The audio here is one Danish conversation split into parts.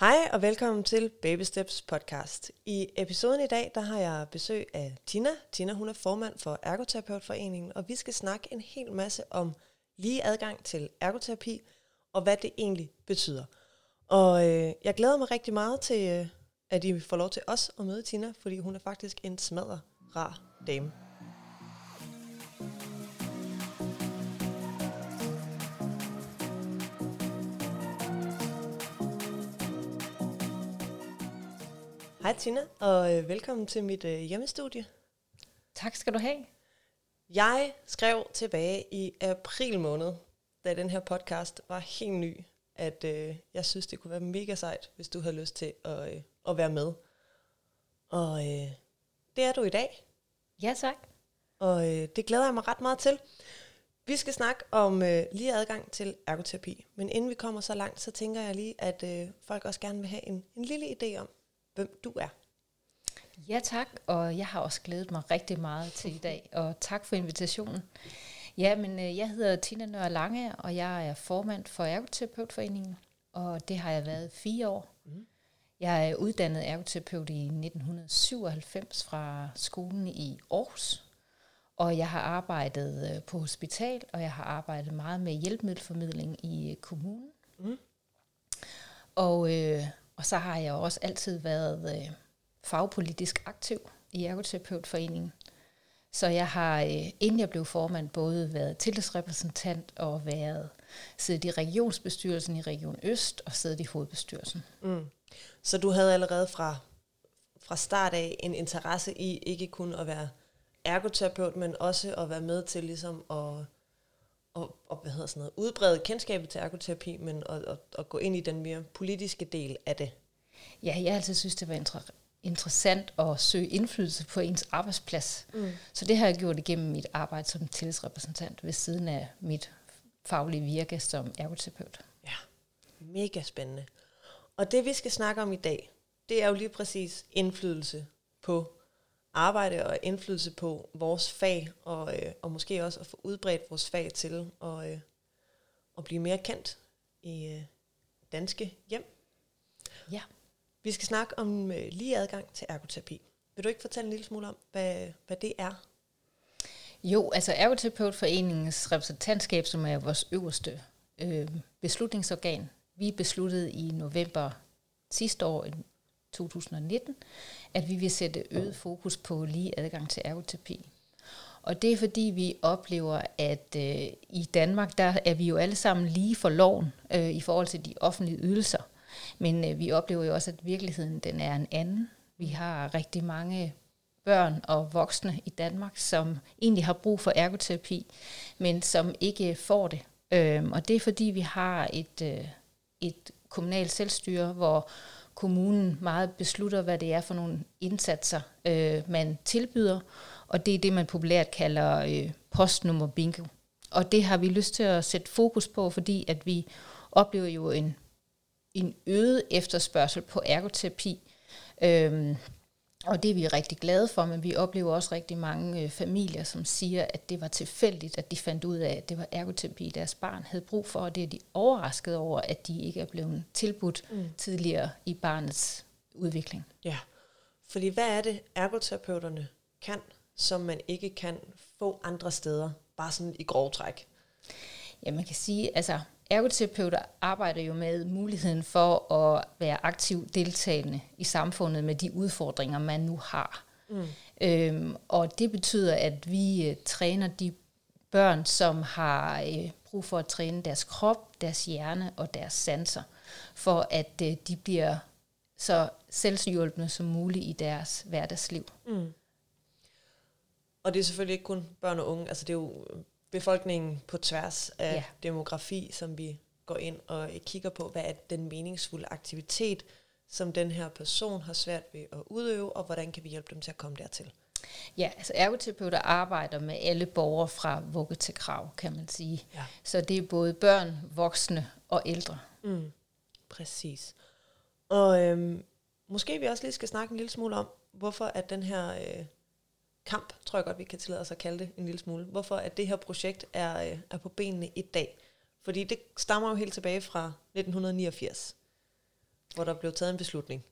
Hej og velkommen til Baby Steps podcast. I episoden i dag, der har jeg besøg af Tina. Tina hun er formand for Ergoterapeutforeningen, og vi skal snakke en hel masse om lige adgang til ergoterapi, og hvad det egentlig betyder. Og øh, jeg glæder mig rigtig meget til, øh, at I får lov til os at møde Tina, fordi hun er faktisk en smadret rar dame. Hej Tina, og øh, velkommen til mit øh, hjemmestudie. Tak skal du have. Jeg skrev tilbage i april måned, da den her podcast var helt ny, at øh, jeg synes, det kunne være mega sejt, hvis du havde lyst til at, øh, at være med. Og øh, det er du i dag, Ja, tak. og øh, det glæder jeg mig ret meget til. Vi skal snakke om øh, lige adgang til ergoterapi, men inden vi kommer så langt, så tænker jeg lige, at øh, folk også gerne vil have en, en lille idé om, hvem du er. Ja, tak. Og jeg har også glædet mig rigtig meget til i dag. Og tak for invitationen. Ja, men øh, jeg hedder Tina Nørre Lange, og jeg er formand for Ergoterapeutforeningen. Og det har jeg været fire år. Mhm. Jeg er uddannet ergoterapeut i 1997 fra skolen i Aarhus. Og jeg har arbejdet øh, på hospital, og jeg har arbejdet meget med hjælpemiddelformidling i kommunen. Mhm. Og, øh, og så har jeg også altid været øh, fagpolitisk aktiv i Ergoterapeutforeningen. Så jeg har, øh, inden jeg blev formand, både været tillidsrepræsentant og været siddet i regionsbestyrelsen i Region Øst og siddet i hovedbestyrelsen. Mm. Så du havde allerede fra, fra start af en interesse i ikke kun at være ergoterapeut, men også at være med til ligesom at, at, at hvad hedder sådan noget, udbrede kendskabet til ergoterapi, men at, at, at gå ind i den mere politiske del af det. Ja, jeg har altid synes, det var inter- interessant at søge indflydelse på ens arbejdsplads. Mm. Så det har jeg gjort igennem mit arbejde som tillidsrepræsentant ved siden af mit faglige virke som ergoterapeut. Ja, mega spændende. Og det vi skal snakke om i dag, det er jo lige præcis indflydelse på arbejde og indflydelse på vores fag, og, øh, og måske også at få udbredt vores fag til at, øh, at blive mere kendt i øh, danske hjem. Ja. Vi skal snakke om øh, lige adgang til ergoterapi. Vil du ikke fortælle en lille smule om, hvad, hvad det er? Jo, altså Ergoterapeutforeningens repræsentantskab, som er vores øverste øh, beslutningsorgan, vi besluttede i november sidste år, i 2019, at vi vil sætte øget fokus på lige adgang til ergoterapi. Og det er fordi, vi oplever, at øh, i Danmark, der er vi jo alle sammen lige for loven øh, i forhold til de offentlige ydelser. Men øh, vi oplever jo også, at virkeligheden den er en anden. Vi har rigtig mange børn og voksne i Danmark, som egentlig har brug for ergoterapi, men som ikke får det. Øhm, og det er fordi, vi har et, øh, et kommunalt selvstyre, hvor kommunen meget beslutter, hvad det er for nogle indsatser, øh, man tilbyder, og det er det, man populært kalder øh, postnummer bingo. Og det har vi lyst til at sætte fokus på, fordi at vi oplever jo en, en øget efterspørgsel på ergoterapi. Øh, og det er vi rigtig glade for, men vi oplever også rigtig mange øh, familier, som siger, at det var tilfældigt, at de fandt ud af, at det var ergoterapi, deres barn havde brug for, og det er de overrasket over, at de ikke er blevet tilbudt mm. tidligere i barnets udvikling. Ja, fordi hvad er det, ergoterapeuterne kan, som man ikke kan få andre steder, bare sådan i grov træk? Ja, man kan sige, altså ergoterapeuter arbejder jo med muligheden for at være aktiv deltagende i samfundet med de udfordringer, man nu har. Mm. Øhm, og det betyder, at vi øh, træner de børn, som har øh, brug for at træne deres krop, deres hjerne og deres sanser, for at øh, de bliver så selvhjulpende som muligt i deres hverdagsliv. Mm. Og det er selvfølgelig ikke kun børn og unge, altså det er jo befolkningen på tværs af Ja. demografi, som vi går ind og kigger på, hvad er den meningsfulde aktivitet, som den her person har svært ved at udøve, og hvordan kan vi hjælpe dem til at komme dertil. Ja, altså ergoterapeuter arbejder med alle borgere fra vugge til krav, kan man sige. Ja. Så det er både børn, voksne og ældre. Mm. Præcis. Og øhm, måske vi også lige skal snakke en lille smule om, hvorfor at den her øh, kamp, tror jeg godt, vi kan tillade os at kalde det en lille smule, hvorfor at det her projekt er, øh, er på benene i dag. Fordi det stammer jo helt tilbage fra 1989. hvor der blev taget en beslutning?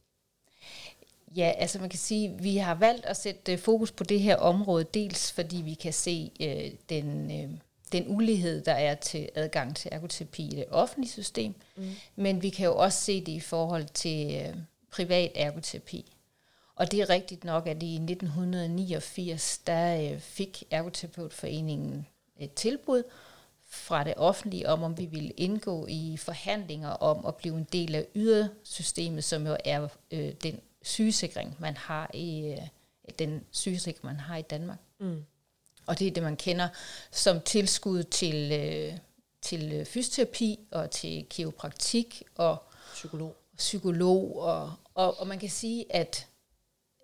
Ja, altså man kan sige, at vi har valgt at sætte fokus på det her område, dels fordi vi kan se øh, den, øh, den ulighed, der er til adgang til ergoterapi i det offentlige system, mm. men vi kan jo også se det i forhold til øh, privat ergoterapi. Og det er rigtigt nok, at i 1989, der øh, fik Ergoterapeutforeningen et tilbud fra det offentlige om, om vi ville indgå i forhandlinger om at blive en del af ydersystemet, som jo er øh, den sygesikring, man har i øh, den sygesikring, man har i Danmark. Mm. Og det er det, man kender som tilskud til, øh, til fysioterapi og til kiropraktik og psykolog. psykolog og, og, og man kan sige, at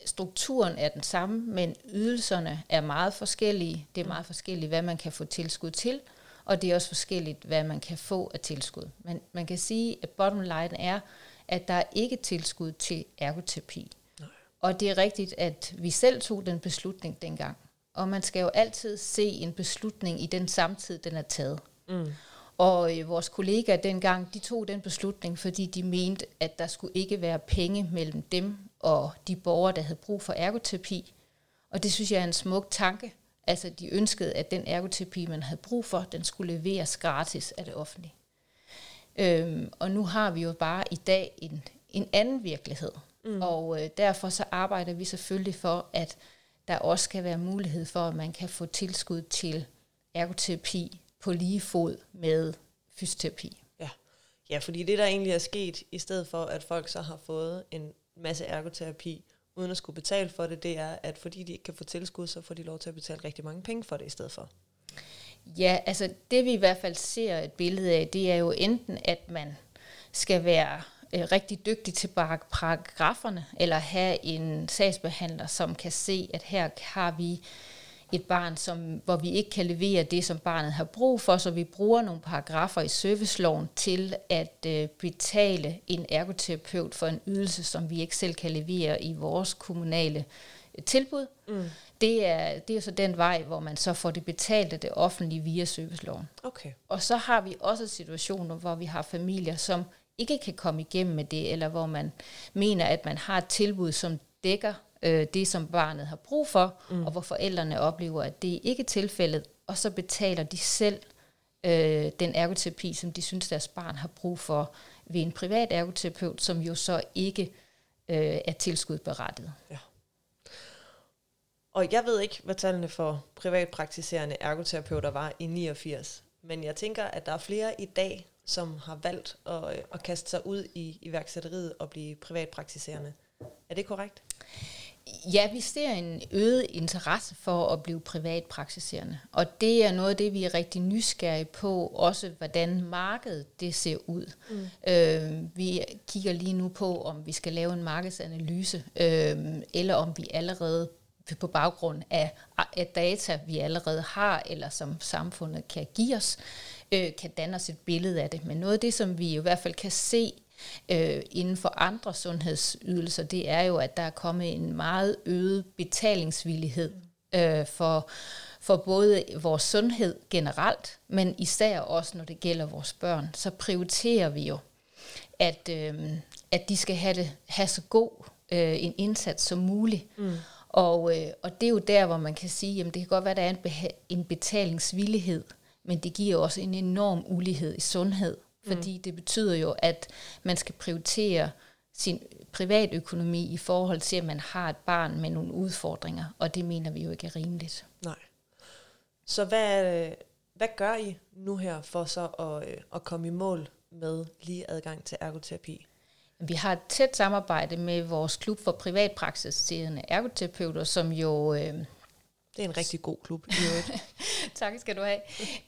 strukturen er den samme, men ydelserne er meget forskellige. Det er meget forskelligt, hvad man kan få tilskud til, og det er også forskelligt, hvad man kan få af tilskud. Men man kan sige, at bottom line er, at der er ikke tilskud til ergoterapi. Nej. Og det er rigtigt, at vi selv tog den beslutning dengang. Og man skal jo altid se en beslutning i den samtid, den er taget. Mm. Og øh, vores kollegaer dengang, de tog den beslutning, fordi de mente, at der skulle ikke være penge mellem dem og de borgere, der havde brug for ergoterapi. Og det synes jeg er en smuk tanke. Altså, de ønskede, at den ergoterapi, man havde brug for, den skulle leveres gratis af det offentlige. Øhm, og nu har vi jo bare i dag en, en anden virkelighed. Mm. Og øh, derfor så arbejder vi selvfølgelig for, at der også skal være mulighed for, at man kan få tilskud til ergoterapi på lige fod med fysioterapi. Ja. ja, fordi det der egentlig er sket, i stedet for at folk så har fået en masse ergoterapi, uden at skulle betale for det, det er, at fordi de ikke kan få tilskud, så får de lov til at betale rigtig mange penge for det i stedet for. Ja, altså det vi i hvert fald ser et billede af, det er jo enten, at man skal være øh, rigtig dygtig til paragraferne, eller have en sagsbehandler, som kan se, at her har vi et barn, som, hvor vi ikke kan levere det, som barnet har brug for, så vi bruger nogle paragrafer i serviceloven til at øh, betale en ergoterapeut for en ydelse, som vi ikke selv kan levere i vores kommunale øh, tilbud. Mm. Det, er, det er så den vej, hvor man så får det betalt af det offentlige via serviceloven. Okay. Og så har vi også situationer, hvor vi har familier, som ikke kan komme igennem med det, eller hvor man mener, at man har et tilbud, som dækker øh, det, som barnet har brug for, mm. og hvor forældrene oplever, at det ikke er tilfældet, og så betaler de selv øh, den ergoterapi, som de synes, deres barn har brug for ved en privat ergoterapeut, som jo så ikke øh, er tilskudberettiget. Ja. Og jeg ved ikke, hvad tallene for privatpraktiserende ergoterapeuter var i 89, men jeg tænker, at der er flere i dag, som har valgt at, øh, at kaste sig ud i iværksætteriet og blive privatpraktiserende. Er det korrekt? Ja, vi ser en øget interesse for at blive privatpraktiserende, og det er noget af det, vi er rigtig nysgerrige på, også hvordan markedet det ser ud. Mm. Øh, vi kigger lige nu på, om vi skal lave en markedsanalyse, øh, eller om vi allerede på baggrund af, af data, vi allerede har, eller som samfundet kan give os, øh, kan danne os et billede af det. Men noget af det, som vi i hvert fald kan se øh, inden for andre sundhedsydelser, det er jo, at der er kommet en meget øget betalingsvillighed øh, for, for både vores sundhed generelt, men især også, når det gælder vores børn. Så prioriterer vi jo, at, øh, at de skal have, det, have så god øh, en indsats som muligt. Mm. Og, øh, og det er jo der, hvor man kan sige, at det kan godt være, at der er en, en betalingsvillighed, men det giver også en enorm ulighed i sundhed. Fordi mm. det betyder jo, at man skal prioritere sin privatøkonomi i forhold til, at man har et barn med nogle udfordringer, og det mener vi jo ikke er rimeligt. Nej. Så hvad, hvad gør I nu her for så at, øh, at komme i mål med lige adgang til ergoterapi? Vi har et tæt samarbejde med vores klub for privatpraksiserende ergoterapeuter, som jo øh, det er en rigtig god klub. I tak skal du have.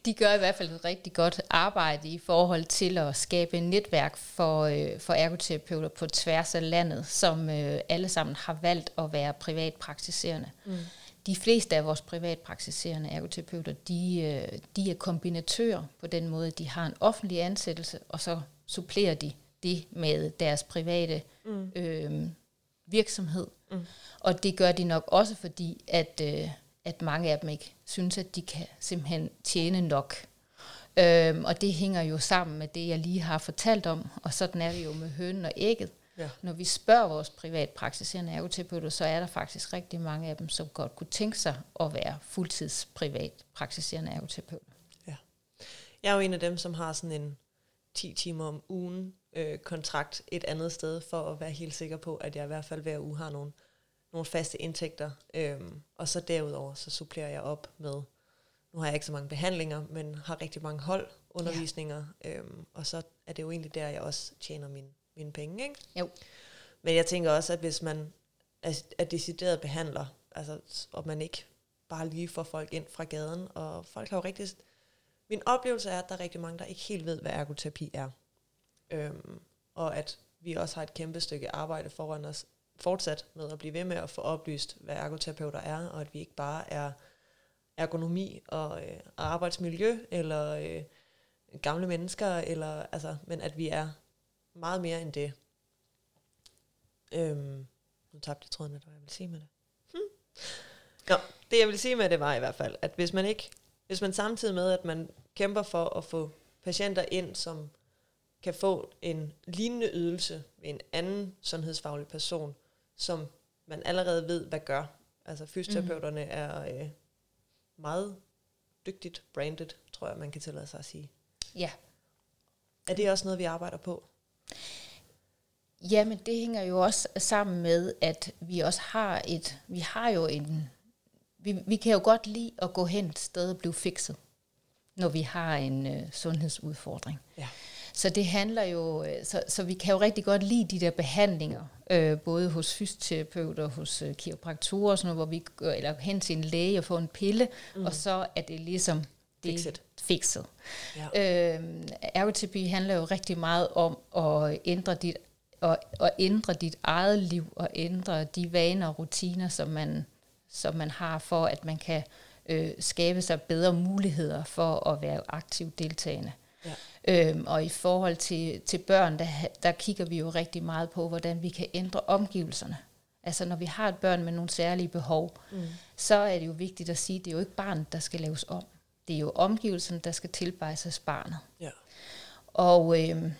De gør i hvert fald et rigtig godt arbejde i forhold til at skabe et netværk for, øh, for ergoterapeuter på tværs af landet, som øh, alle sammen har valgt at være privatpraktiserende. Mm. De fleste af vores privatpraktiserende ergoterapeuter, de, øh, de er kombinatører på den måde, de har en offentlig ansættelse, og så supplerer de det med deres private mm. øh, virksomhed. Mm. Og det gør de nok også, fordi at... Øh, at mange af dem ikke synes, at de kan simpelthen tjene nok Øhm, og det hænger jo sammen med det, jeg lige har fortalt om, og sådan er det jo med hønen og ægget. Ja. Når vi spørger vores privatpraktiserende ergoterapeuter, så er der faktisk rigtig mange af dem, som godt kunne tænke sig at være fuldtids privat praktiserende ergoterapeuter. Ja. Jeg er jo en af dem, som har sådan en 10 timer om ugen øh, kontrakt et andet sted, for at være helt sikker på, at jeg i hvert fald hver uge har nogle, nogle faste indtægter. Øhm, og så derudover, så supplerer jeg op med, nu har jeg ikke så mange behandlinger, men har rigtig mange holdundervisninger, ja. øhm, og så er det jo egentlig der, jeg også tjener mine, mine penge. Ikke? Jo. Men jeg tænker også, at hvis man er, er decideret behandler, altså, og man ikke bare lige får folk ind fra gaden, og folk har jo rigtig... Min oplevelse er, at der er rigtig mange, der ikke helt ved, hvad ergoterapi er. Øhm, og at vi også har et kæmpe stykke arbejde foran os, fortsat med at blive ved med at få oplyst, hvad ergoterapeuter er, og at vi ikke bare er ergonomi og øh, arbejdsmiljø, eller øh, gamle mennesker, eller, altså, men at vi er meget mere end det. Øhm, nu tabte jeg tråden, hvad jeg ville sige med det. Hm. Nå, det jeg vil sige med det var i hvert fald, at hvis man ikke, hvis man samtidig med, at man kæmper for at få patienter ind, som kan få en lignende ydelse ved en anden sundhedsfaglig person, som man allerede ved, hvad gør. Altså fysioterapeuterne mm. er øh, meget dygtigt branded, tror jeg, man kan tillade sig at sige. Ja. Er det også noget, vi arbejder på? Jamen, det hænger jo også sammen med, at vi også har et, vi har jo en, vi, vi kan jo godt lide at gå hen et sted og blive fikset, når vi har en øh, sundhedsudfordring. Ja. Så det handler jo, øh, så, så vi kan jo rigtig godt lide de der behandlinger, øh, både hos fysioterapeuter, hos øh, kiropraktorer, og sådan noget, hvor vi går, eller hen til en læge og får en pille, mm. og så er det ligesom det Fikset. fikset. Ja. Øh, ergoterapi handler jo rigtig meget om at ændre dit, at, at ændre dit eget liv, og ændre de vaner og rutiner, som man, som man har, for at man kan øh, skabe sig bedre muligheder for at være aktivt deltagende. Ja. Øhm, og i forhold til, til børn, der, der kigger vi jo rigtig meget på, hvordan vi kan ændre omgivelserne. Altså når vi har et børn med nogle særlige behov, mm. så er det jo vigtigt at sige, at det er jo ikke barnet, der skal laves om. Det er jo omgivelserne, der skal tilpasses barnet. Ja. Og, øhm,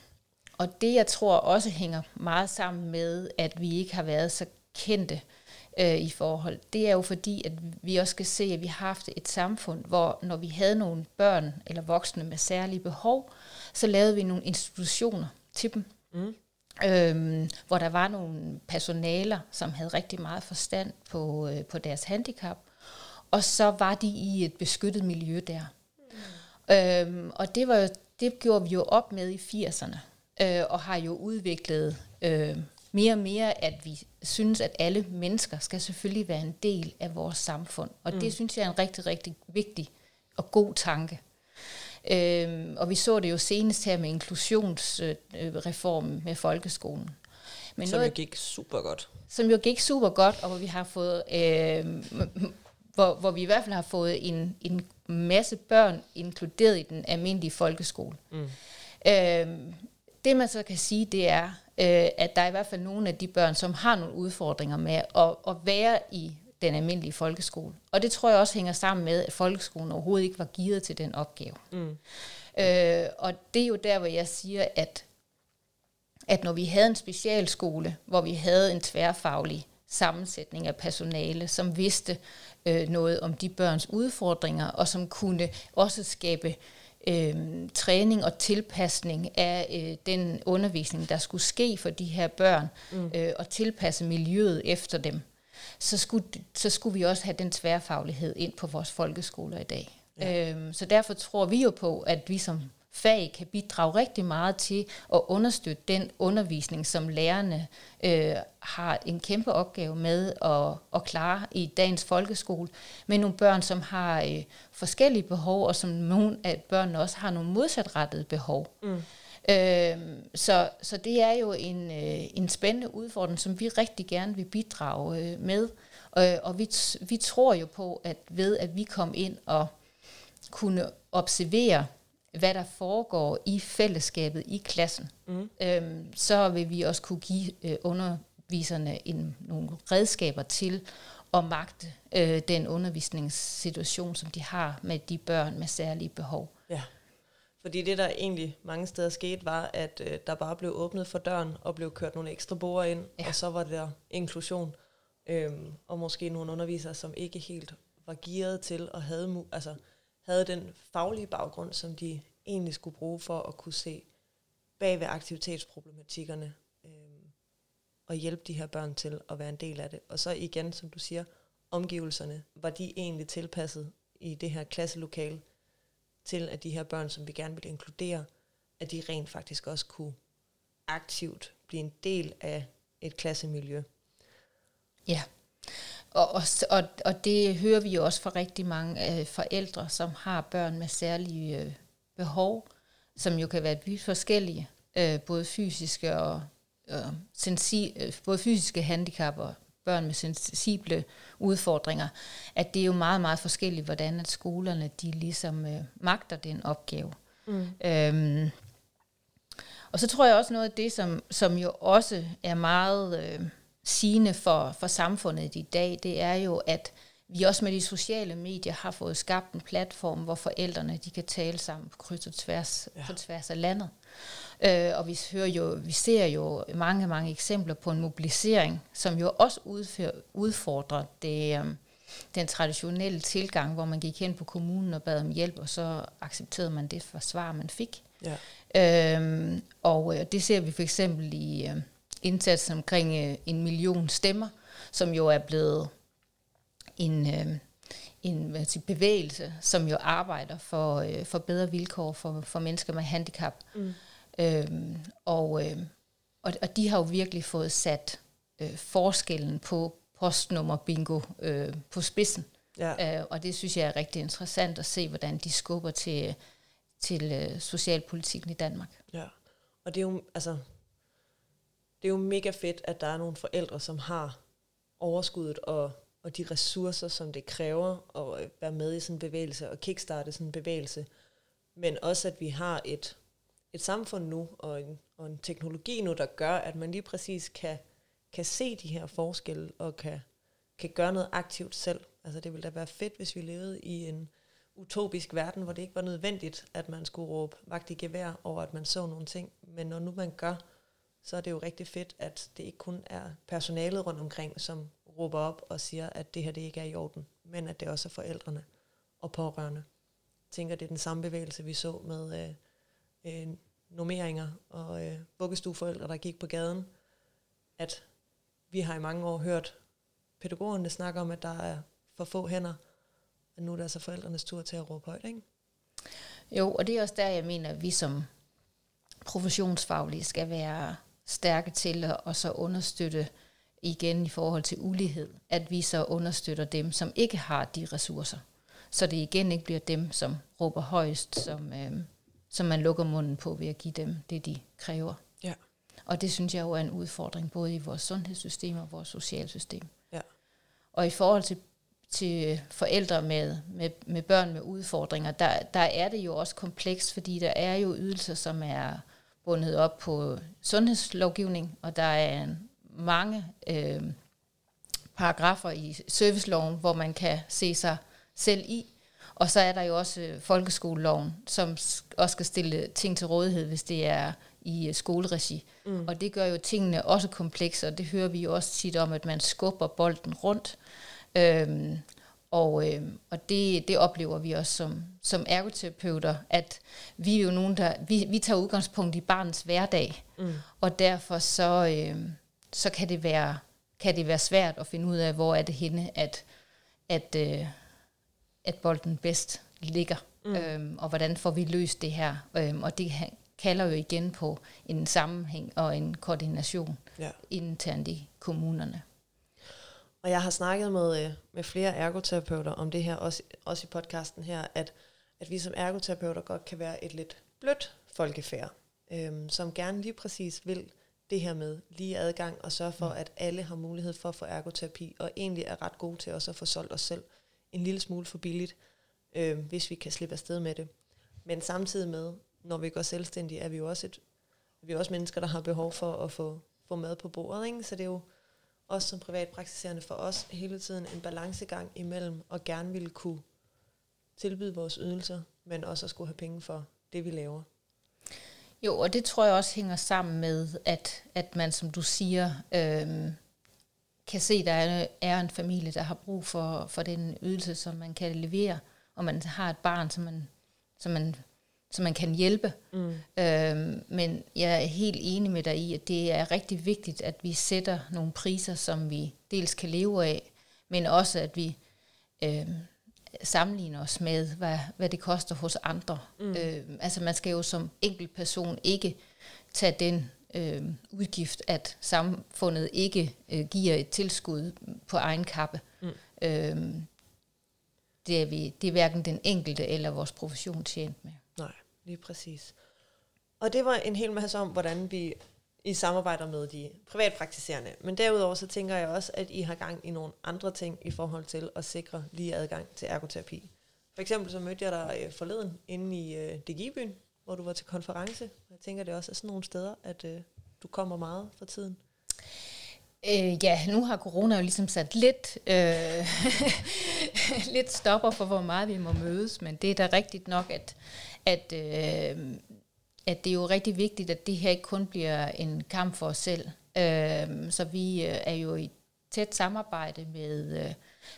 og det, jeg tror også hænger meget sammen med, at vi ikke har været så kendte øh, i forhold, det er jo fordi, at vi også skal se, at vi har haft et samfund, hvor når vi havde nogle børn eller voksne med særlige behov, så lavede vi nogle institutioner til dem. Mm. Øhm, hvor der var nogle personaler, som havde rigtig meget forstand på, øh, på deres handicap, og så var de i et beskyttet miljø der. Mm. Øhm, og det, var jo, det gjorde vi jo op med i 80'erne, øh, og har jo udviklet øh, mere og mere, at vi synes, at alle mennesker skal selvfølgelig være en del af vores samfund. Og mm. det synes jeg er en rigtig, rigtig vigtig og god tanke. Øhm, og vi så det jo senest her med inklusionsreformen øh, med folkeskolen. Men som noget, jo gik super godt. Som jo gik super godt, og hvor vi har fået, øh, hvor, hvor vi i hvert fald har fået en, en masse børn inkluderet i den almindelige folkeskole. Mm. Øhm, det man så kan sige, det er, øh, at der er i hvert fald nogle af de børn, som har nogle udfordringer med at, at være i den almindelige folkeskole. Og det tror jeg også hænger sammen med, at folkeskolen overhovedet ikke var givet til den opgave. Mm. Øh, og det er jo der, hvor jeg siger, at, at når vi havde en specialskole, hvor vi havde en tværfaglig sammensætning af personale, som vidste øh, noget om de børns udfordringer, og som kunne også skabe øh, træning og tilpasning af øh, den undervisning, der skulle ske for de her børn, mm. øh, og tilpasse miljøet efter dem så skulle, så skulle vi også have den tværfaglighed ind på vores folkeskoler i dag. Ja. Øhm, så derfor tror vi jo på, at vi som fag kan bidrage rigtig meget til at understøtte den undervisning, som lærerne øh, har en kæmpe opgave med at, at klare i dagens folkeskole, med nogle børn, som har øh, forskellige behov, og som nogle af børnene også har nogle modsatrettede behov. Mm. Øh, så, så det er jo en, øh, en spændende udfordring, som vi rigtig gerne vil bidrage øh, med. Øh, og vi, vi tror jo på, at ved at vi kom ind og kunne observere, hvad der foregår i fællesskabet i klassen, mm. øh, så vil vi også kunne give øh, underviserne en, nogle redskaber til at magte øh, den undervisningssituation, som de har med de børn med særlige behov. Ja. Fordi det, der egentlig mange steder skete, var, at øh, der bare blev åbnet for døren, og blev kørt nogle ekstra borer ind, ja. og så var der inklusion. Øhm, og måske nogle undervisere, som ikke helt var gearet til, og havde, altså, havde den faglige baggrund, som de egentlig skulle bruge for at kunne se bag ved aktivitetsproblematikkerne, øh, og hjælpe de her børn til at være en del af det. Og så igen, som du siger, omgivelserne, var de egentlig tilpasset i det her klasselokale, til at de her børn, som vi gerne vil inkludere, at de rent faktisk også kunne aktivt blive en del af et klassemiljø. Ja, og, og, og, og det hører vi jo også fra rigtig mange øh, forældre, som har børn med særlige øh, behov, som jo kan være vidt forskellige, øh, både fysiske og øh, sensi, øh, både fysiske handicap og børn med sensible udfordringer, at det er jo meget, meget forskelligt, hvordan at skolerne de ligesom øh, magter den opgave. Mm. Øhm, og så tror jeg også noget af det, som, som jo også er meget øh, sigende for, for samfundet i dag, det er jo, at vi også med de sociale medier har fået skabt en platform, hvor forældrene de kan tale sammen på kryds og tværs, ja. på tværs af landet. Øh, og vi, hører jo, vi ser jo mange, mange eksempler på en mobilisering, som jo også udfører, udfordrer det, øh, den traditionelle tilgang, hvor man gik hen på kommunen og bad om hjælp, og så accepterede man det for svar, man fik. Ja. Øh, og øh, det ser vi for eksempel i øh, indsatsen omkring øh, en million stemmer, som jo er blevet en... Øh, en hvad siger, bevægelse, som jo arbejder for, øh, for bedre vilkår for, for mennesker med handicap. Mm. Øhm, og, øh, og, og de har jo virkelig fået sat øh, forskellen på postnummer bingo øh, på spidsen. Ja. Øh, og det synes jeg er rigtig interessant at se, hvordan de skubber til, til øh, socialpolitikken i Danmark. Ja, og det er jo, altså, det er jo mega fedt, at der er nogle forældre, som har overskuddet og, og de ressourcer, som det kræver at være med i sådan en bevægelse og kickstarte sådan en bevægelse. Men også, at vi har et et samfund nu, og en, og en teknologi nu, der gør, at man lige præcis kan, kan se de her forskelle, og kan, kan gøre noget aktivt selv. Altså det ville da være fedt, hvis vi levede i en utopisk verden, hvor det ikke var nødvendigt, at man skulle råbe vagt i gevær over, at man så nogle ting. Men når nu man gør, så er det jo rigtig fedt, at det ikke kun er personalet rundt omkring, som råber op og siger, at det her det ikke er i orden, men at det også er forældrene og pårørende. Jeg tænker, det er den samme bevægelse, vi så med øh, øh, normeringer og øh, vuggestueforældre, der gik på gaden, at vi har i mange år hørt pædagogerne snakke om, at der er for få hænder, og nu er det altså forældrenes tur til at råbe højt, ikke? Jo, og det er også der, jeg mener, at vi som professionsfaglige skal være stærke til at og så understøtte igen i forhold til ulighed, at vi så understøtter dem, som ikke har de ressourcer. Så det igen ikke bliver dem, som råber højst, som, øh, som man lukker munden på ved at give dem det, de kræver. Ja. Og det synes jeg jo er en udfordring, både i vores sundhedssystem og vores socialsystem. Ja. Og i forhold til, til forældre med, med, med børn med udfordringer, der, der er det jo også komplekst, fordi der er jo ydelser, som er bundet op på sundhedslovgivning, og der er mange øh, paragrafer i serviceloven, hvor man kan se sig selv i, og så er der jo også øh, folkeskoleloven, som også skal stille ting til rådighed, hvis det er i øh, skoleregi. Mm. Og det gør jo tingene også komplekse, og det hører vi jo også tit om, at man skubber bolden rundt. Øhm, og, øh, og det, det oplever vi også som, som ergoterapeuter, at vi er jo nogen, der vi, vi tager udgangspunkt i barnets hverdag, mm. og derfor så, øh, så kan, det være, kan det være svært at finde ud af, hvor er det henne, at, at, øh, at bolden bedst ligger, mm. øhm, og hvordan får vi løst det her. Øhm, og det kalder jo igen på en sammenhæng og en koordination ja. internt i kommunerne. Og jeg har snakket med, øh, med flere ergoterapeuter om det her, også, også i podcasten her, at, at vi som ergoterapeuter godt kan være et lidt blødt folkefærd, øhm, som gerne lige præcis vil det her med lige adgang og sørge for, mm. at alle har mulighed for at få ergoterapi, og egentlig er ret gode til også at få solgt os selv en lille smule for billigt, øh, hvis vi kan slippe afsted med det. Men samtidig med, når vi går selvstændige, er vi jo også, et, vi er også mennesker, der har behov for at få, få mad på bordet. Ikke? Så det er jo også som privatpraktiserende for os hele tiden en balancegang imellem at gerne ville kunne tilbyde vores ydelser, men også at skulle have penge for det, vi laver. Jo, og det tror jeg også hænger sammen med, at, at man, som du siger, øh, kan se, at der er, er en familie, der har brug for, for den ydelse, som man kan levere, og man har et barn, som man, som man, som man kan hjælpe. Mm. Øh, men jeg er helt enig med dig i, at det er rigtig vigtigt, at vi sætter nogle priser, som vi dels kan leve af, men også at vi øh, sammenligner os med, hvad, hvad det koster hos andre. Mm. Øh, altså man skal jo som enkelt person ikke tage den øh, udgift, at samfundet ikke øh, giver et tilskud på egen kappe. Mm. Øh, det, er vi, det er hverken den enkelte eller vores profession tjent med. Lige præcis. Og det var en hel masse om, hvordan vi i samarbejder med de privatpraktiserende. Men derudover så tænker jeg også, at I har gang i nogle andre ting i forhold til at sikre lige adgang til ergoterapi. For eksempel så mødte jeg dig øh, forleden inde i øh, Digibyen, hvor du var til konference. Jeg tænker, det også er sådan nogle steder, at øh, du kommer meget for tiden. Øh, ja, nu har corona jo ligesom sat lidt, øh, lidt stopper for, hvor meget vi må mødes, men det er da rigtigt nok, at, at øh, at det er jo rigtig vigtigt, at det her ikke kun bliver en kamp for os selv. Øh, så vi øh, er jo i tæt samarbejde med, øh,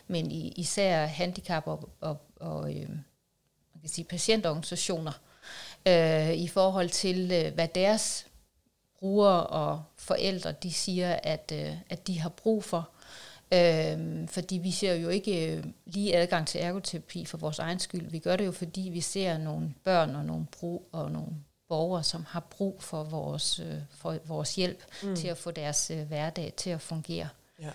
men især handicap og, og, og øh, man kan sige patientorganisationer øh, i forhold til, øh, hvad deres brugere og forældre de siger, at, øh, at de har brug for. Øh, fordi vi ser jo ikke øh, lige adgang til ergoterapi for vores egen skyld. Vi gør det jo, fordi vi ser nogle børn og nogle brug og nogle borgere, som har brug for vores, øh, for vores hjælp mm. til at få deres øh, hverdag til at fungere. Ja.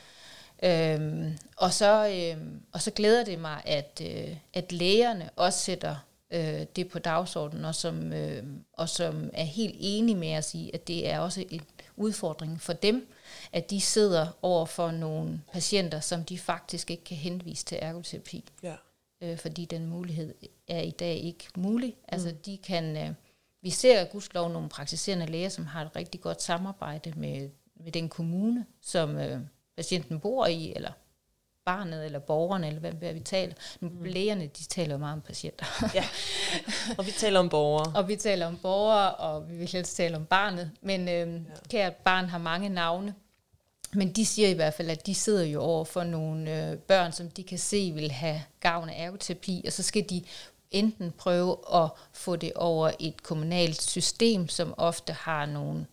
Øhm, og, så, øh, og så glæder det mig, at, øh, at lægerne også sætter øh, det på dagsordenen, og som, øh, og som er helt enige med os i, at det er også en udfordring for dem, at de sidder over for nogle patienter, som de faktisk ikke kan henvise til ergoterapi. Ja. Øh, fordi den mulighed er i dag ikke mulig. Altså mm. de kan... Øh, vi ser gudskelov nogle praktiserende læger, som har et rigtig godt samarbejde med, med den kommune, som øh, patienten bor i, eller barnet, eller borgerne, eller hvad vi taler. Mm. Lægerne, de taler jo meget om patienter. ja, og vi taler om borgere. og vi taler om borgere, og vi vil helst tale om barnet. Men øh, ja. kært barn har mange navne. Men de siger i hvert fald, at de sidder jo over for nogle øh, børn, som de kan se vil have gavn af ergoterapi, og så skal de enten prøve at få det over et kommunalt system, som ofte har nogle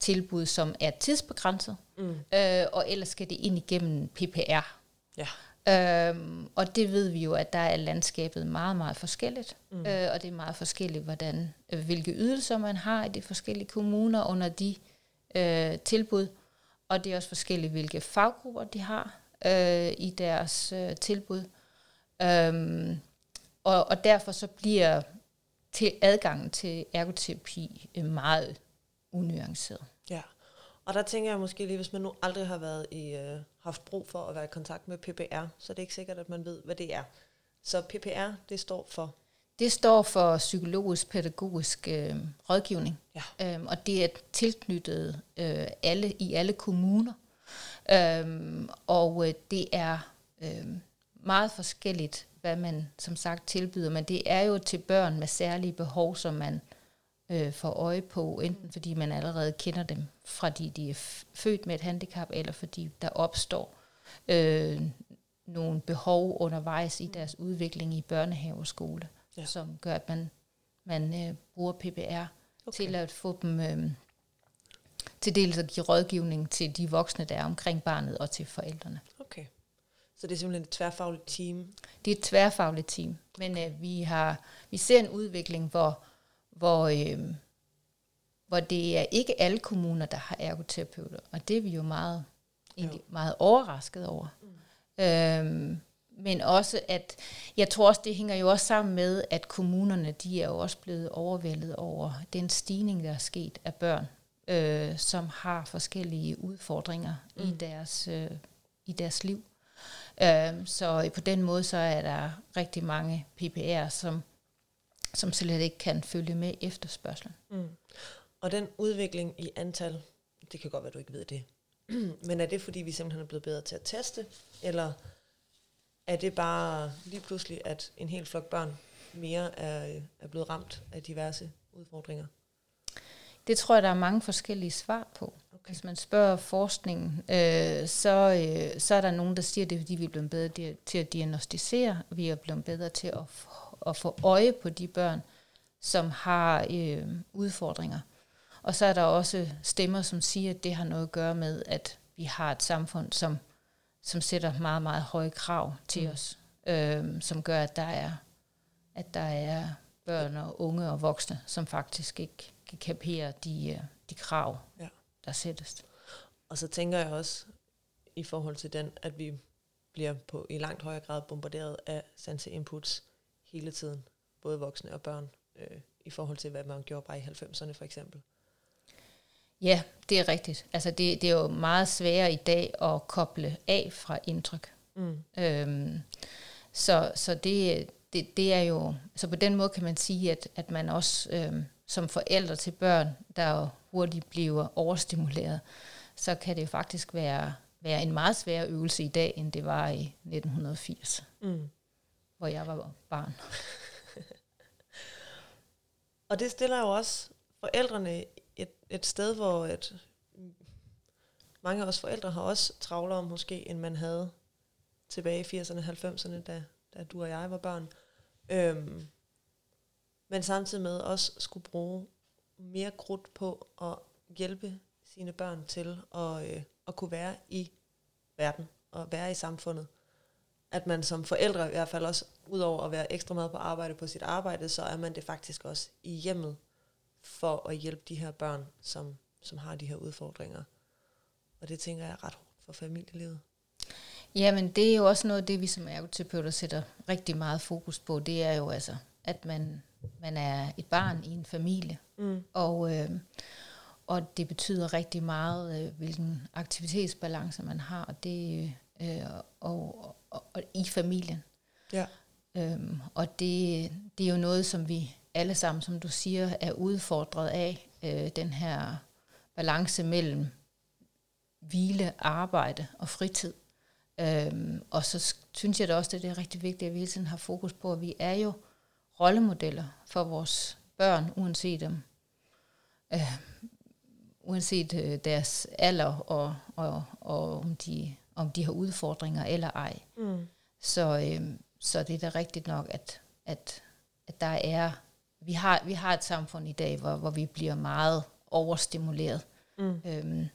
tilbud, som er tidsbegrænset, mm. øh, og ellers skal det ind igennem PPR. Ja. Øhm, og det ved vi jo, at der er landskabet meget, meget forskelligt, mm. øh, og det er meget forskelligt, hvordan, øh, hvilke ydelser man har i de forskellige kommuner under de øh, tilbud, og det er også forskelligt, hvilke faggrupper de har øh, i deres øh, tilbud. Øhm, og, og derfor så bliver til adgangen til ergoterapi øh, meget unuanceret. Ja, og der tænker jeg måske lige, hvis man nu aldrig har været i, øh, haft brug for at være i kontakt med PPR, så er det ikke sikkert, at man ved, hvad det er. Så PPR, det står for? Det står for psykologisk pædagogisk øh, rådgivning, ja. øhm, og det er tilknyttet øh, alle i alle kommuner. Øhm, og øh, det er øh, meget forskelligt, hvad man som sagt tilbyder, men det er jo til børn med særlige behov, som man øh, får øje på, enten fordi man allerede kender dem, fra de, de er født med et handicap, eller fordi der opstår øh, nogle behov undervejs i deres udvikling i børnehave og skole, ja. som gør, at man, man øh, bruger PPR okay. til at få dem øh, til dels at give rådgivning til de voksne, der er omkring barnet og til forældrene. Okay. Så det er simpelthen et tværfagligt team? Det er et tværfagligt team, men øh, vi har vi ser en udvikling, hvor, hvor, øh, hvor det er ikke alle kommuner, der har ergoterapeuter, og det er vi jo meget, egentlig meget overrasket over. Mm. Øhm, men også at, jeg tror også, det hænger jo også sammen med, at kommunerne, de er jo også blevet overvældet over den stigning, der er sket af børn, øh, som har forskellige udfordringer mm. i, deres, øh, i deres liv. Øh, så på den måde så er der rigtig mange PPR, som, som slet ikke kan følge med efterspørgselen. Mm. Og den udvikling i antal, det kan godt være, du ikke ved det, men er det fordi, vi simpelthen er blevet bedre til at teste, eller er det bare lige pludselig, at en hel flok børn mere er, er blevet ramt af diverse udfordringer? Det tror jeg, der er mange forskellige svar på. Okay. Hvis man spørger forskningen, øh, så, øh, så er der nogen, der siger, at det er, fordi vi er blevet bedre til at diagnostisere, vi er blevet bedre til at, at få øje på de børn, som har øh, udfordringer. Og så er der også stemmer, som siger, at det har noget at gøre med, at vi har et samfund, som, som sætter meget, meget høje krav til mm. os, øh, som gør, at der er at der er børn og unge og voksne, som faktisk ikke kan kapere de, øh, de krav, ja. der sættes. Og så tænker jeg også, i forhold til den, at vi bliver på i langt højere grad bombarderet af sanse inputs hele tiden, både voksne og børn, øh, i forhold til, hvad man gjorde bare i 90'erne for eksempel. Ja, det er rigtigt. Altså det, det er jo meget sværere i dag at koble af fra indtryk. Mm. Øhm, så så det, det, det er jo, så på den måde kan man sige, at, at man også øhm, som forældre til børn, der hurtigt bliver overstimuleret, så kan det jo faktisk være, være en meget svær øvelse i dag, end det var i 1980, mm. hvor jeg var barn. Og det stiller jo også forældrene et, sted, hvor et, mange af os forældre har også travlere måske, end man havde tilbage i 80'erne og 90'erne, da, da du og jeg var børn. Øhm, men samtidig med også skulle bruge mere krudt på at hjælpe sine børn til at, øh, at kunne være i verden og være i samfundet. At man som forældre i hvert fald også, udover at være ekstra meget på arbejde på sit arbejde, så er man det faktisk også i hjemmet for at hjælpe de her børn, som, som har de her udfordringer. Og det tænker jeg er ret hårdt for familielivet. Jamen, det er jo også noget af det, vi som ergoterapeuter sætter rigtig meget fokus på. Det er jo altså, at man, man er et barn i en familie. Mm. Og, øh, og det betyder rigtig meget, øh, hvilken aktivitetsbalance man har og det, øh, og, og, og i familien. Ja. Øhm, og det, det er jo noget, som vi alle sammen, som du siger, er udfordret af, øh, den her balance mellem hvile, arbejde og fritid. Øhm, og så synes jeg da også, at det er rigtig vigtigt, at vi hele tiden har fokus på, at vi er jo rollemodeller for vores børn, uanset om, øh, uanset øh, deres alder og, og, og om, de, om de har udfordringer eller ej. Mm. Så, øh, så det er da rigtigt nok, at, at, at der er, vi har, vi har et samfund i dag, hvor, hvor vi bliver meget overstimuleret. Mm. Øhm,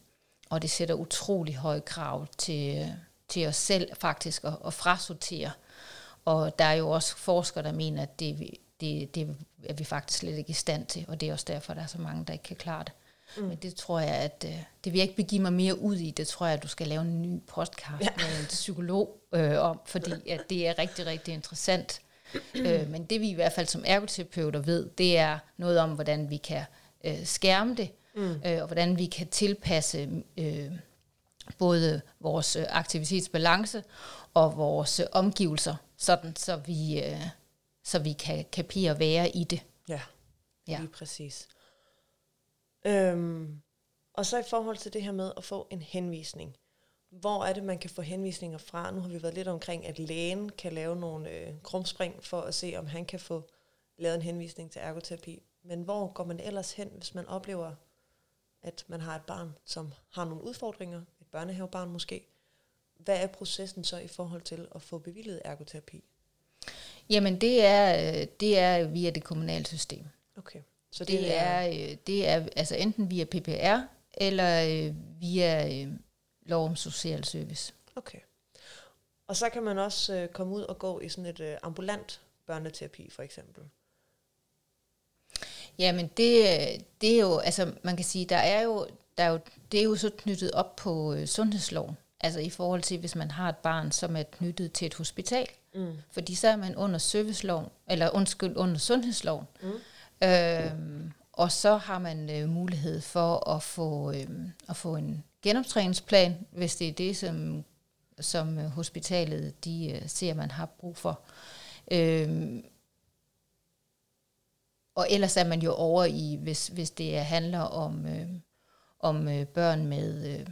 og det sætter utrolig høje krav til, til os selv faktisk at, at frasortere. Og der er jo også forskere, der mener, at det, det, det er vi faktisk slet ikke i stand til, og det er også derfor, der er så mange, der ikke kan klare det. Mm. Men det tror jeg, at øh, det vil jeg ikke begive mig mere ud i. Det tror jeg, at du skal lave en ny podcast ja. med en psykolog øh, om, fordi at det er rigtig, rigtig interessant. Øh, men det vi i hvert fald som ergoterapeuter ved, det er noget om, hvordan vi kan øh, skærme det, mm. øh, og hvordan vi kan tilpasse øh, både vores øh, aktivitetsbalance og vores øh, omgivelser, sådan så vi, øh, så vi kan kapere at være i det. Ja, ja. lige præcis. Øhm, og så i forhold til det her med at få en henvisning. Hvor er det, man kan få henvisninger fra? Nu har vi været lidt omkring, at lægen kan lave nogle øh, krumspring for at se, om han kan få lavet en henvisning til ergoterapi. Men hvor går man ellers hen, hvis man oplever, at man har et barn, som har nogle udfordringer, børnehavebarn måske. Hvad er processen så i forhold til at få bevilget ergoterapi? Jamen det er, det er via det kommunale system. Okay. Så det, det er, er, det er altså enten via PPR eller øh, via øh, lov om social service. Okay. Og så kan man også øh, komme ud og gå i sådan et øh, ambulant børneterapi for eksempel. Jamen det, det er jo, altså man kan sige, der er jo, der er jo, det er jo så knyttet op på øh, sundhedsloven. Altså i forhold til, hvis man har et barn, som er knyttet til et hospital. Mm. Fordi så er man under serviceloven, eller undskyld, under sundhedsloven. Mm. Øhm, og så har man øh, mulighed for at få, øh, at få en genoptræningsplan, hvis det er det, som, som øh, hospitalet de, øh, ser, man har brug for. Øhm, og ellers er man jo over i, hvis, hvis det handler om... Øh, om øh, børn med, øh,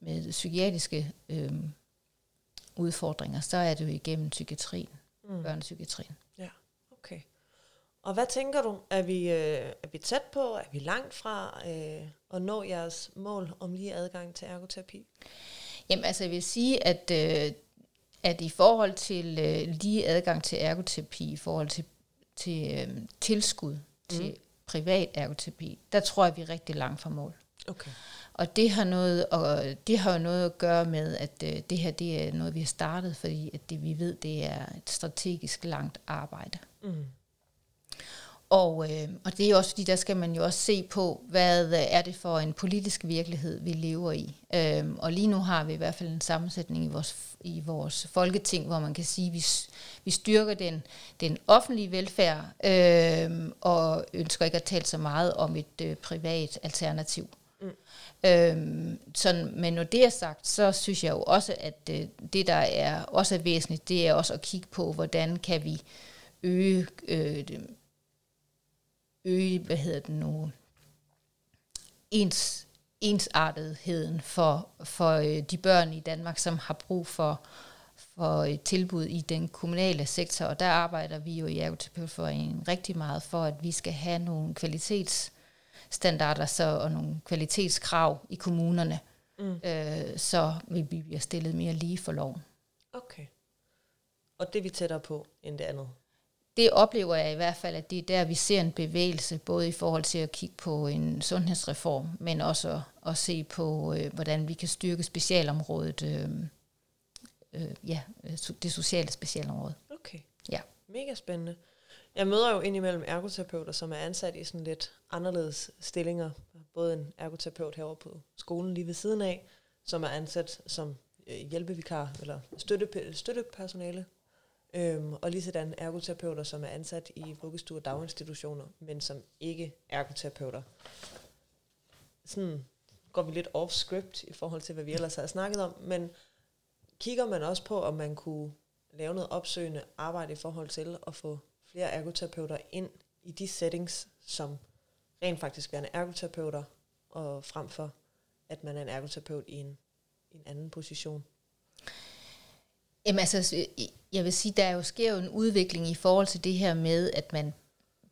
med psykiatriske øh, udfordringer, så er det jo igennem psykiatrien, mm. børnepsykiatrien. Ja, Okay. Og hvad tænker du? Er vi, øh, er vi tæt på? Er vi langt fra øh, at nå jeres mål om lige adgang til ergoterapi? Jamen altså jeg vil sige, at, øh, at i forhold til øh, lige adgang til ergoterapi, i forhold til, til øh, tilskud mm. til privat ergoterapi, der tror jeg, vi er rigtig langt fra mål. Okay. Og det har noget, og det har jo noget at gøre med, at øh, det her det er noget, vi har startet, fordi at det, vi ved, det er et strategisk langt arbejde. Mm. Og, øh, og det er også fordi, der skal man jo også se på, hvad øh, er det for en politisk virkelighed, vi lever i. Øhm, og lige nu har vi i hvert fald en sammensætning i vores, i vores folketing, hvor man kan sige, at vi, vi styrker den, den offentlige velfærd, øh, og ønsker ikke at tale så meget om et øh, privat alternativ. Mm. Øhm, sådan, men når det er sagt, så synes jeg jo også, at øh, det, der er også er væsentligt, det er også at kigge på, hvordan kan vi øge øh, øge, hvad hedder det nu, ens, ensartetheden for, for øh, de børn i Danmark, som har brug for, for et tilbud i den kommunale sektor. Og der arbejder vi jo i Ergoterapeutforeningen rigtig meget for, at vi skal have nogle kvalitetsstandarder så, og nogle kvalitetskrav i kommunerne, mm. øh, så vi bliver stillet mere lige for loven. Okay. Og det er vi tættere på end det andet? Det oplever jeg i hvert fald, at det er der, vi ser en bevægelse, både i forhold til at kigge på en sundhedsreform, men også at, at se på, øh, hvordan vi kan styrke specialområdet, øh, øh, ja, det sociale specialområde. Okay. Ja. Mega spændende. Jeg møder jo indimellem ergoterapeuter, som er ansat i sådan lidt anderledes stillinger. Både en ergoterapeut herovre på skolen lige ved siden af, som er ansat som øh, hjælpevikar eller støtte, støttepersonale Øhm, og lige sådan ergoterapeuter, som er ansat i vuggestuer og daginstitutioner, men som ikke er ergoterapeuter. Sådan går vi lidt off-script i forhold til, hvad vi ellers har snakket om, men kigger man også på, om man kunne lave noget opsøgende arbejde i forhold til at få flere ergoterapeuter ind i de settings, som rent faktisk værende ergoterapeuter, og frem for, at man er en ergoterapeut i en, i en anden position. Jamen altså, jeg vil sige, der jo sker jo en udvikling i forhold til det her med, at man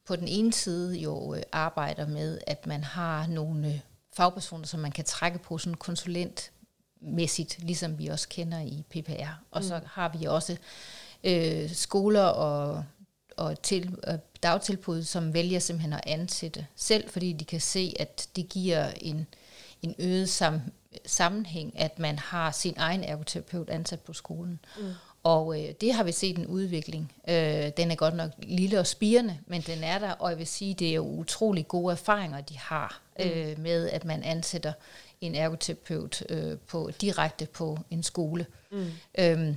på den ene side jo øh, arbejder med, at man har nogle øh, fagpersoner, som man kan trække på sådan konsulentmæssigt, ligesom vi også kender i PPR. Og mm. så har vi også øh, skoler og, og til, øh, dagtilbud, som vælger simpelthen at ansætte selv, fordi de kan se, at det giver en, en øget sam, sammenhæng, at man har sin egen ergoterapeut ansat på skolen. Mm. Og øh, det har vi set en udvikling. Øh, den er godt nok lille og spirende, men den er der, og jeg vil sige, det er jo utrolig gode erfaringer, de har mm. øh, med, at man ansætter en ergoterapeut øh, på, direkte på en skole. Mm. Øhm,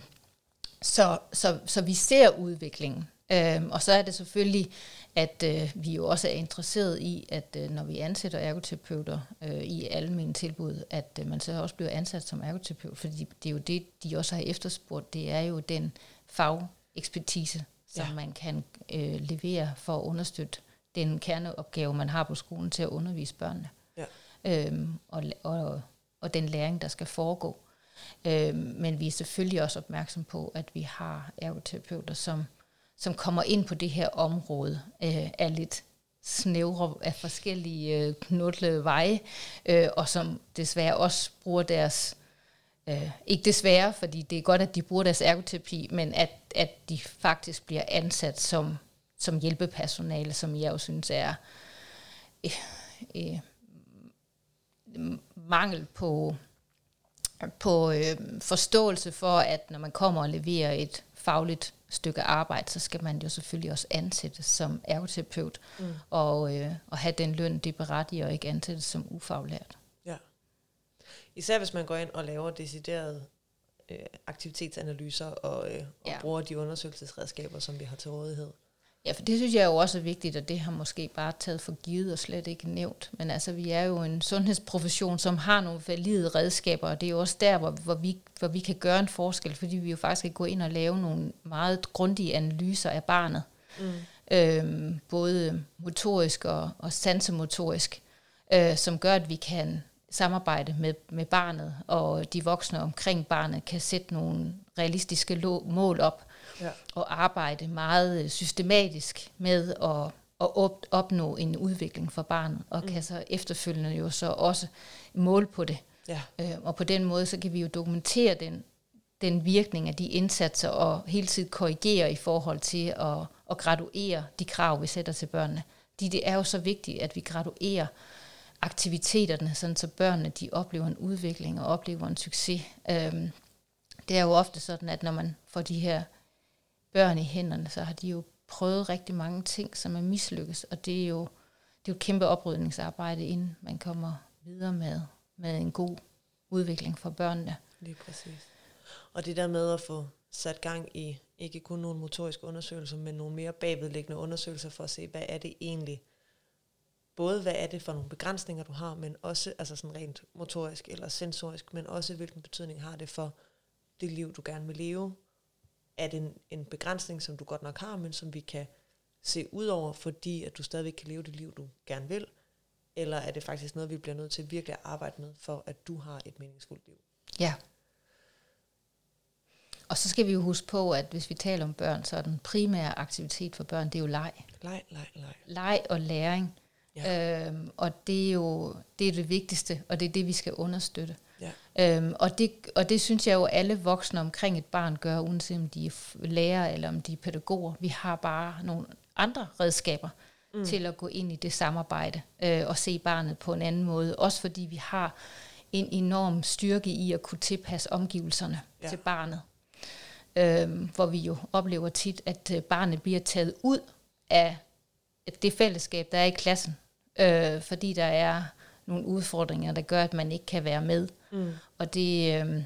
så, så, så vi ser udviklingen. Øhm, og så er det selvfølgelig at øh, vi jo også er interesseret i, at øh, når vi ansætter ergoterapeuter øh, i almindelige tilbud, at øh, man så også bliver ansat som ergoterapeut, fordi det er jo det, de også har efterspurgt, det er jo den fagekspertise, som ja. man kan øh, levere for at understøtte den kerneopgave, man har på skolen til at undervise børnene. Ja. Øhm, og, og, og den læring, der skal foregå. Øhm, men vi er selvfølgelig også opmærksom på, at vi har ergoterapeuter, som som kommer ind på det her område, øh, er lidt snævre af forskellige øh, knutlede veje, øh, og som desværre også bruger deres, øh, ikke desværre, fordi det er godt, at de bruger deres ergoterapi, men at, at de faktisk bliver ansat som, som hjælpepersonale, som jeg jo synes er øh, øh, mangel på, på øh, forståelse for, at når man kommer og leverer et fagligt stykke arbejde, så skal man jo selvfølgelig også ansættes som ergoterapeut, mm. og, øh, og have den løn, det berettiger, og ikke ansættes som ufaglært. Ja. Især hvis man går ind og laver deciderede øh, aktivitetsanalyser, og, øh, og ja. bruger de undersøgelsesredskaber, som vi har til rådighed. Ja, for det synes jeg jo også er vigtigt, og det har måske bare taget for givet og slet ikke nævnt. Men altså, vi er jo en sundhedsprofession, som har nogle valide redskaber, og det er jo også der, hvor, hvor, vi, hvor vi kan gøre en forskel, fordi vi jo faktisk kan gå ind og lave nogle meget grundige analyser af barnet. Mm. Øhm, både motorisk og, og sansemotorisk, øh, som gør, at vi kan samarbejde med, med barnet og de voksne omkring barnet kan sætte nogle realistiske mål op ja. og arbejde meget øh, systematisk med at, at op, opnå en udvikling for barnet, og mm. kan så efterfølgende jo så også måle på det. Ja. Øh, og på den måde, så kan vi jo dokumentere den, den virkning af de indsatser, og hele tiden korrigere i forhold til at, at graduere de krav, vi sætter til børnene. De, det er jo så vigtigt, at vi graduerer aktiviteterne, sådan så børnene de oplever en udvikling og oplever en succes. Øhm, det er jo ofte sådan, at når man får de her børn i hænderne, så har de jo prøvet rigtig mange ting, som er mislykkes, og det er jo, det er jo et kæmpe oprydningsarbejde, inden man kommer videre med, med en god udvikling for børnene. Lige præcis. Og det der med at få sat gang i ikke kun nogle motoriske undersøgelser, men nogle mere bagvedliggende undersøgelser for at se, hvad er det egentlig, både hvad er det for nogle begrænsninger, du har, men også altså sådan rent motorisk eller sensorisk, men også hvilken betydning har det for det liv, du gerne vil leve. Er det en, en begrænsning, som du godt nok har, men som vi kan se ud over, fordi at du stadigvæk kan leve det liv, du gerne vil? Eller er det faktisk noget, vi bliver nødt til virkelig at arbejde med, for at du har et meningsfuldt liv? Ja. Og så skal vi jo huske på, at hvis vi taler om børn, så er den primære aktivitet for børn, det er jo leg. Leg, leg, leg. Leg og læring. Ja. Øhm, og det er jo det, er det vigtigste, og det er det, vi skal understøtte. Ja. Øhm, og, det, og det synes jeg jo, alle voksne omkring et barn gør, uanset om de er lærere eller om de er pædagoger. Vi har bare nogle andre redskaber mm. til at gå ind i det samarbejde øh, og se barnet på en anden måde. Også fordi vi har en enorm styrke i at kunne tilpasse omgivelserne ja. til barnet. Øhm, hvor vi jo oplever tit, at øh, barnet bliver taget ud af det fællesskab, der er i klassen, øh, fordi der er nogle udfordringer, der gør, at man ikke kan være med. Mm. Og, det, øh,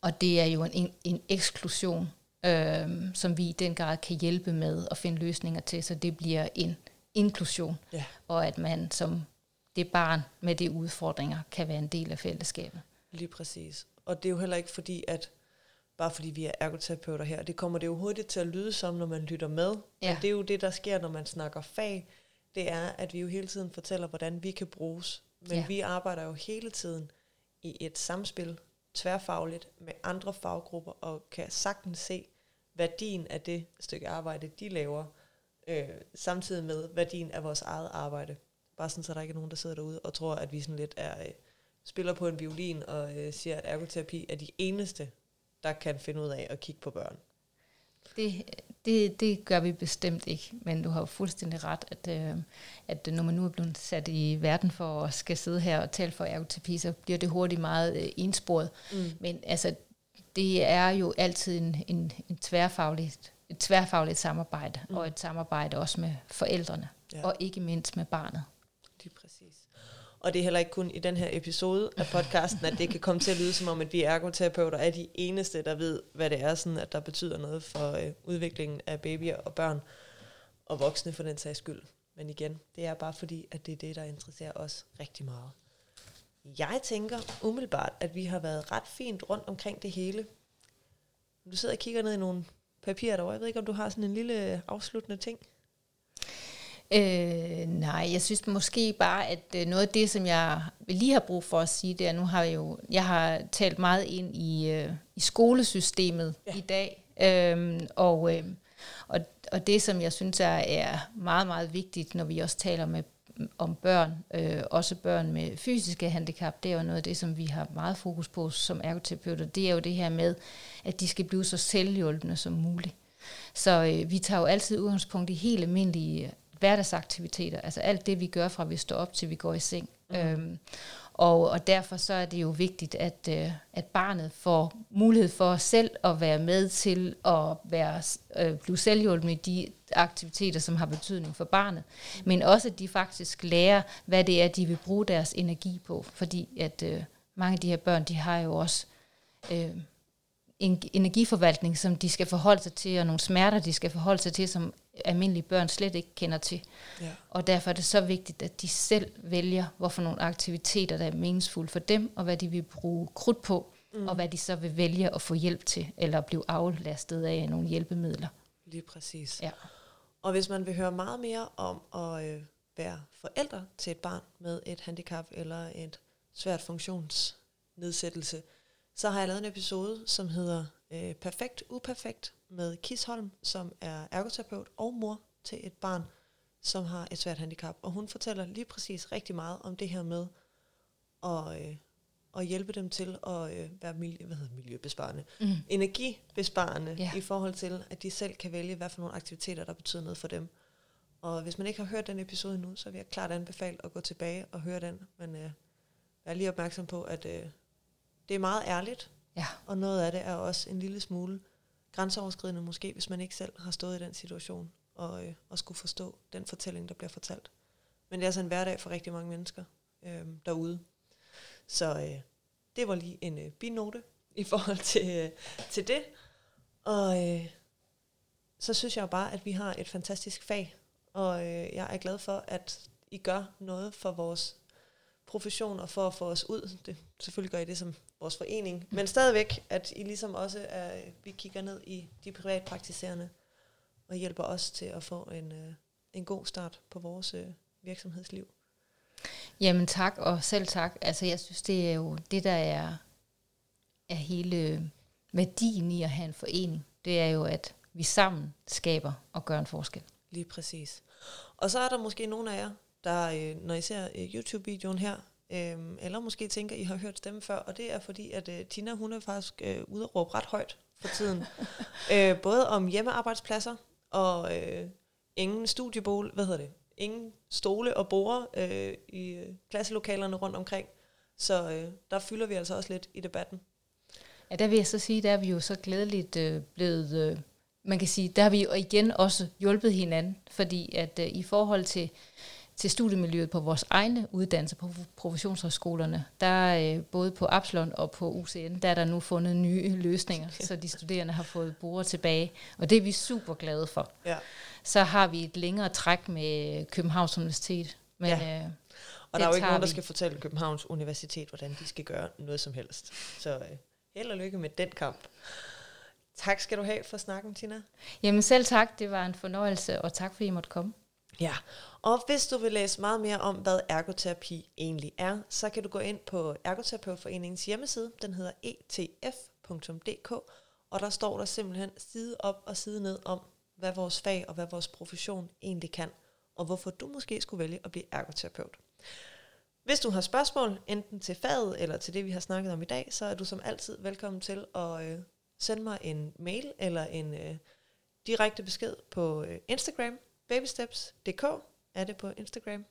og det er jo en, en eksklusion, øh, som vi i den grad kan hjælpe med at finde løsninger til, så det bliver en inklusion, ja. og at man som det barn med de udfordringer kan være en del af fællesskabet. Lige præcis. Og det er jo heller ikke fordi, at bare fordi vi er ergoterapeuter her. Det kommer det jo hurtigt til at lyde som, når man lytter med. Ja. Men det er jo det, der sker, når man snakker fag. Det er, at vi jo hele tiden fortæller, hvordan vi kan bruges. Men ja. vi arbejder jo hele tiden i et samspil, tværfagligt, med andre faggrupper, og kan sagtens se værdien af det stykke arbejde, de laver, øh, samtidig med værdien af vores eget arbejde. Bare sådan, så der ikke er nogen, der sidder derude og tror, at vi sådan lidt er... Øh, spiller på en violin og øh, siger, at ergoterapi er de eneste der kan finde ud af at kigge på børn. Det, det, det gør vi bestemt ikke, men du har jo fuldstændig ret, at, øh, at når man nu er blevet sat i verden for at skal sidde her og tale for ergoterapi, så bliver det hurtigt meget øh, ensporet. Mm. Men altså, det er jo altid en, en, en tværfagligt, et tværfagligt samarbejde, mm. og et samarbejde også med forældrene, ja. og ikke mindst med barnet. Lige præcis. Og det er heller ikke kun i den her episode af podcasten, at det kan komme til at lyde som om, at vi ergoterapeuter er de eneste, der ved, hvad det er, sådan at der betyder noget for øh, udviklingen af babyer og børn og voksne for den sags skyld. Men igen, det er bare fordi, at det er det, der interesserer os rigtig meget. Jeg tænker umiddelbart, at vi har været ret fint rundt omkring det hele. Du sidder og kigger ned i nogle papirer derovre. Jeg ved ikke, om du har sådan en lille øh, afsluttende ting? Øh, nej, jeg synes måske bare, at øh, noget af det, som jeg lige har brug for at sige, det er, nu har jeg jo, jeg har talt meget ind i, øh, i skolesystemet ja. i dag, øh, og, øh, og, og det, som jeg synes er, er meget, meget vigtigt, når vi også taler med om børn, øh, også børn med fysiske handicap, det er jo noget af det, som vi har meget fokus på som ergoterapeuter, det er jo det her med, at de skal blive så selvhjulpende som muligt. Så øh, vi tager jo altid udgangspunkt i helt almindelige hverdagsaktiviteter, altså alt det, vi gør fra vi står op til vi går i seng. Mm. Øhm, og, og derfor så er det jo vigtigt, at, øh, at barnet får mulighed for selv at være med til at være, øh, blive selvhjulpende i de aktiviteter, som har betydning for barnet. Men også, at de faktisk lærer, hvad det er, de vil bruge deres energi på. Fordi at øh, mange af de her børn, de har jo også øh, en energiforvaltning, som de skal forholde sig til, og nogle smerter, de skal forholde sig til, som almindelige børn slet ikke kender til. Ja. Og derfor er det så vigtigt, at de selv vælger, hvorfor nogle aktiviteter, der er meningsfulde for dem, og hvad de vil bruge krudt på, mm. og hvad de så vil vælge at få hjælp til, eller blive aflastet af nogle hjælpemidler. Lige præcis. Ja. Og hvis man vil høre meget mere om at øh, være forældre til et barn med et handicap eller et svært funktionsnedsættelse, så har jeg lavet en episode, som hedder øh, Perfekt Uperfekt med Kis Holm, som er ergoterapeut og mor til et barn, som har et svært handicap. Og hun fortæller lige præcis rigtig meget om det her med at, øh, at hjælpe dem til at øh, være miljø, hvad hedder, miljøbesparende, mm. energibesparende yeah. i forhold til, at de selv kan vælge, hvad for nogle aktiviteter, der betyder noget for dem. Og hvis man ikke har hørt den episode nu, så vil jeg klart anbefale at gå tilbage og høre den. Men øh, er lige opmærksom på, at øh, det er meget ærligt, Ja. og noget af det er også en lille smule grænseoverskridende måske, hvis man ikke selv har stået i den situation og, øh, og skulle forstå den fortælling, der bliver fortalt. Men det er altså en hverdag for rigtig mange mennesker øh, derude. Så øh, det var lige en øh, binote i forhold til, øh, til det. Og øh, så synes jeg jo bare, at vi har et fantastisk fag, og øh, jeg er glad for, at I gør noget for vores profession og for at få os ud. Det, selvfølgelig gør I det som vores forening, men stadigvæk, at I ligesom også er, vi kigger ned i de privatpraktiserende og hjælper os til at få en, øh, en god start på vores øh, virksomhedsliv. Jamen tak, og selv tak. Altså jeg synes, det er jo det, der er, er hele værdien i at have en forening. Det er jo, at vi sammen skaber og gør en forskel. Lige præcis. Og så er der måske nogle af jer, der øh, når I ser øh, YouTube-videoen her, øh, eller måske tænker, I har hørt stemme før, og det er fordi, at øh, Tina, hun er faktisk øh, ude at råbe ret højt for tiden. øh, både om hjemmearbejdspladser, og øh, ingen studiebol, hvad hedder det, ingen stole og borde øh, i øh, klasselokalerne rundt omkring. Så øh, der fylder vi altså også lidt i debatten. Ja, der vil jeg så sige, der er vi jo så glædeligt øh, blevet, øh, man kan sige, der har vi jo igen også hjulpet hinanden, fordi at øh, i forhold til, til studiemiljøet på vores egne uddannelser på professionshøjskolerne, der er øh, både på Absalon og på UCN, der er der nu fundet nye løsninger, så de studerende har fået bruger tilbage, og det er vi super glade for. Ja. Så har vi et længere træk med Københavns Universitet, men Ja. øh, Og der er jo ikke nogen, der vi. skal fortælle Københavns Universitet, hvordan de skal gøre noget som helst. Så øh, held og lykke med den kamp. Tak skal du have for snakken, Tina. jamen selv tak, det var en fornøjelse, og tak fordi I måtte komme. Ja, og hvis du vil læse meget mere om, hvad ergoterapi egentlig er, så kan du gå ind på Ergoterapeutforeningens hjemmeside. Den hedder etf.dk, og der står der simpelthen side op og side ned om, hvad vores fag og hvad vores profession egentlig kan, og hvorfor du måske skulle vælge at blive ergoterapeut. Hvis du har spørgsmål, enten til faget eller til det, vi har snakket om i dag, så er du som altid velkommen til at øh, sende mig en mail eller en øh, direkte besked på øh, Instagram. Babysteps.dk er det på Instagram.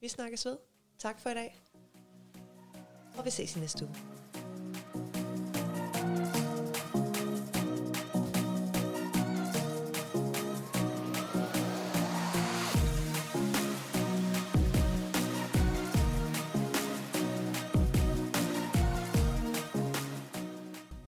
Vi snakkes ved. Tak for i dag. Og vi ses i næste uge.